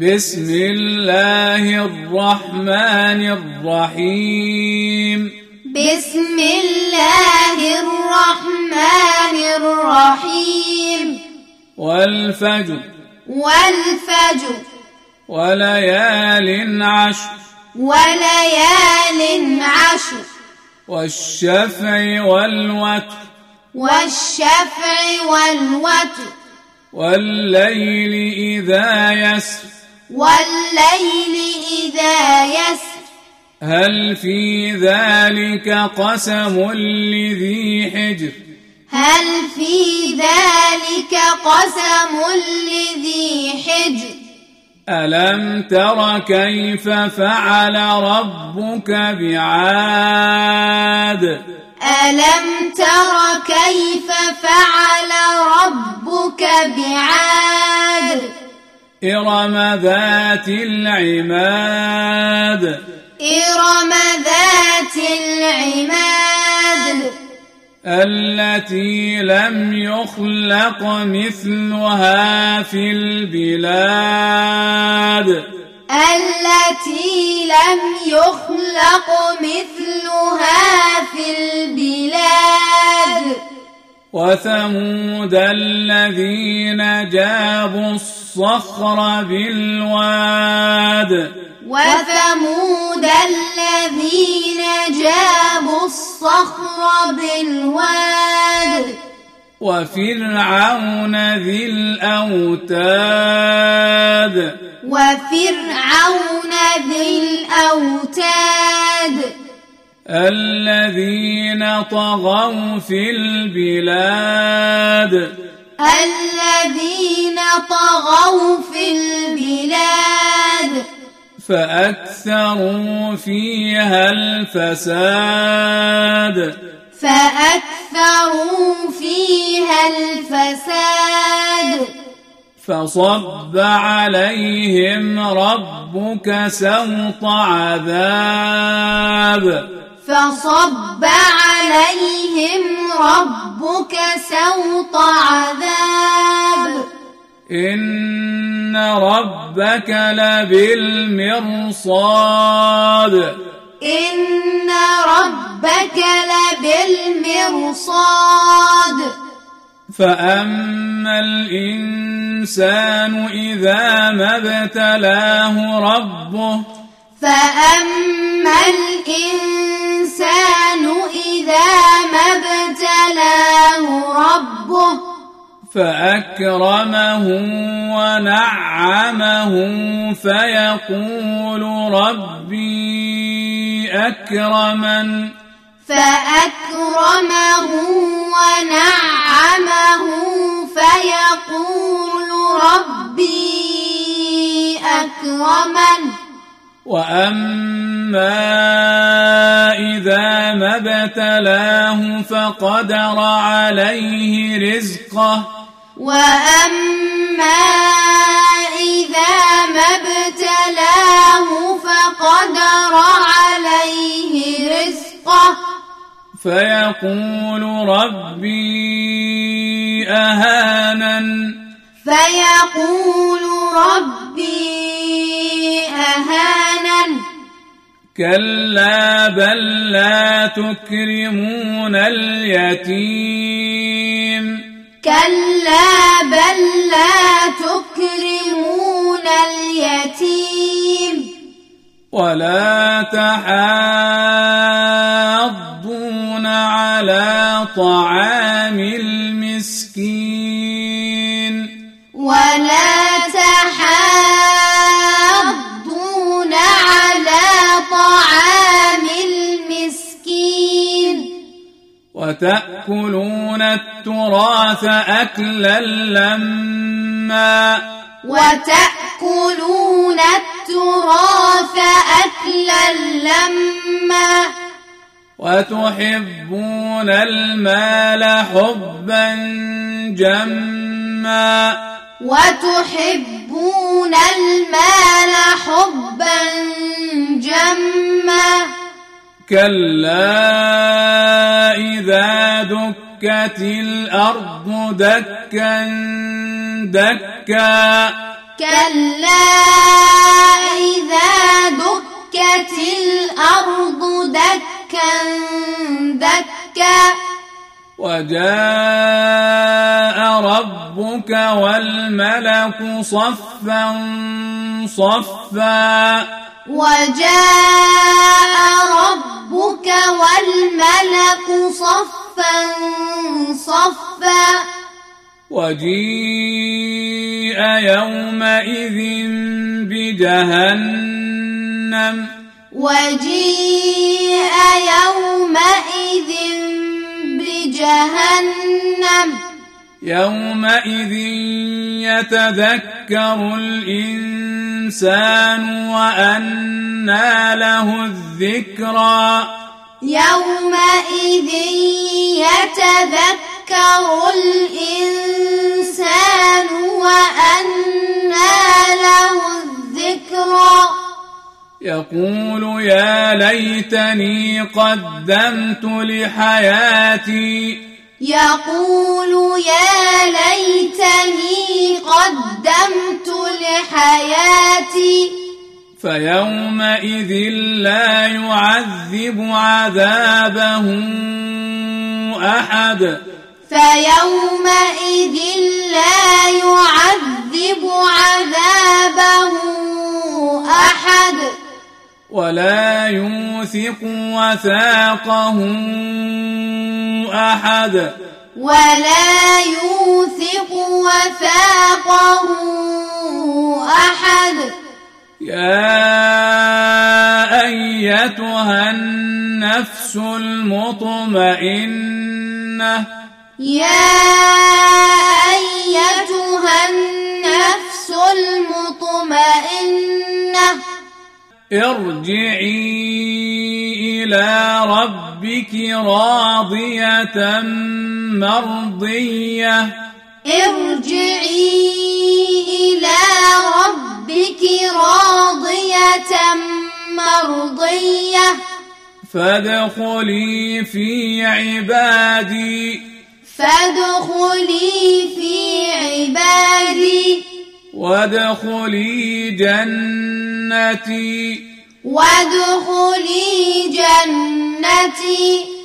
بسم الله الرحمن الرحيم. بسم الله الرحمن الرحيم. والفجر. والفجر. وليال عشر. وليال عشر. والشفع والوتر. والشفع والوتر. والليل إذا يسر. والليل إذا يسر. هل في ذلك قسم لذي حجر؟ هل في ذلك قسم لذي حجر؟ ألم تر كيف فعل ربك بعاد؟ ألم تر كيف فعل ربك بعاد؟ إرم ذات العماد. إرم ذات العماد. التي لم يخلق مثلها في البلاد. التي لم يخلق مثلها في البلاد. وثمود الذين جابوا الصخر بالواد. وثمود الذين جابوا الصخر بالواد. وفرعون ذي الأوتاد. وفرعون ذي الأوتاد. الذين طغوا في البلاد. الذين طغوا في البلاد. فأكثروا فيها الفساد. فأكثروا فيها الفساد. فصب عليهم ربك سوط عذاب. فصب عليهم ربك سوط عذاب. إن ربك لبالمرصاد. إن ربك لبالمرصاد. فأما الإنسان إذا ما ابتلاه ربه فأما الإنسان إذا ما ابتلاه ربه فأكرمه ونعمه فيقول ربي أكرمن فأكرمه ونعمه فيقول ربي أكرمن وأما إذا ما ابتلاه فقدر عليه رزقه وأما إذا ما ابتلاه فقدر عليه رزقه فيقول ربي أهانن فيقول ربي كلا بل لا تكرمون اليتيم كلا بل لا تكرمون اليتيم ولا تحاضون على طعام المسكين وتأكلون التراث أكلا لما وتأكلون التراث أكلا لما وتحبون المال حبا جما وتحبون المال حبا جما كلا دكت الْأَرْضُ دَكًّا دَكًّا. كَلَّا إِذَا دُكَّتِ الْأَرْضُ دَكًّا دَكًّا. وَجَاءَ رَبُّكَ وَالْمَلَكُ صَفًّا صَفًّا. وَجَاءَ رَبُّكَ والملك صفا صفا. وجيء يومئذ بجهنم. وجيء يومئذ بجهنم. يومئذ يتذكر الإنسان وأنى له الذكرى. يومئذ يتذكر الإنسان وأنى له الذكرى. يقول يا ليتني قدمت لحياتي. يقول يا ليتني قدمت فيومئذ لا يعذب عذابه أحد. فيومئذ لا يعذب عذابه أحد. ولا يوثق وثاقه أحد. ولا يوثق وثاقه أحد. يا النفس المطمئنة. يا أيتها النفس المطمئنة. ارجعي إلى ربك راضية مرضية. ارجعي إلى ربك راضية مرضية. فادخلي في عبادي. فادخلي في عبادي. وادخلي جنتي. وادخلي جنتي.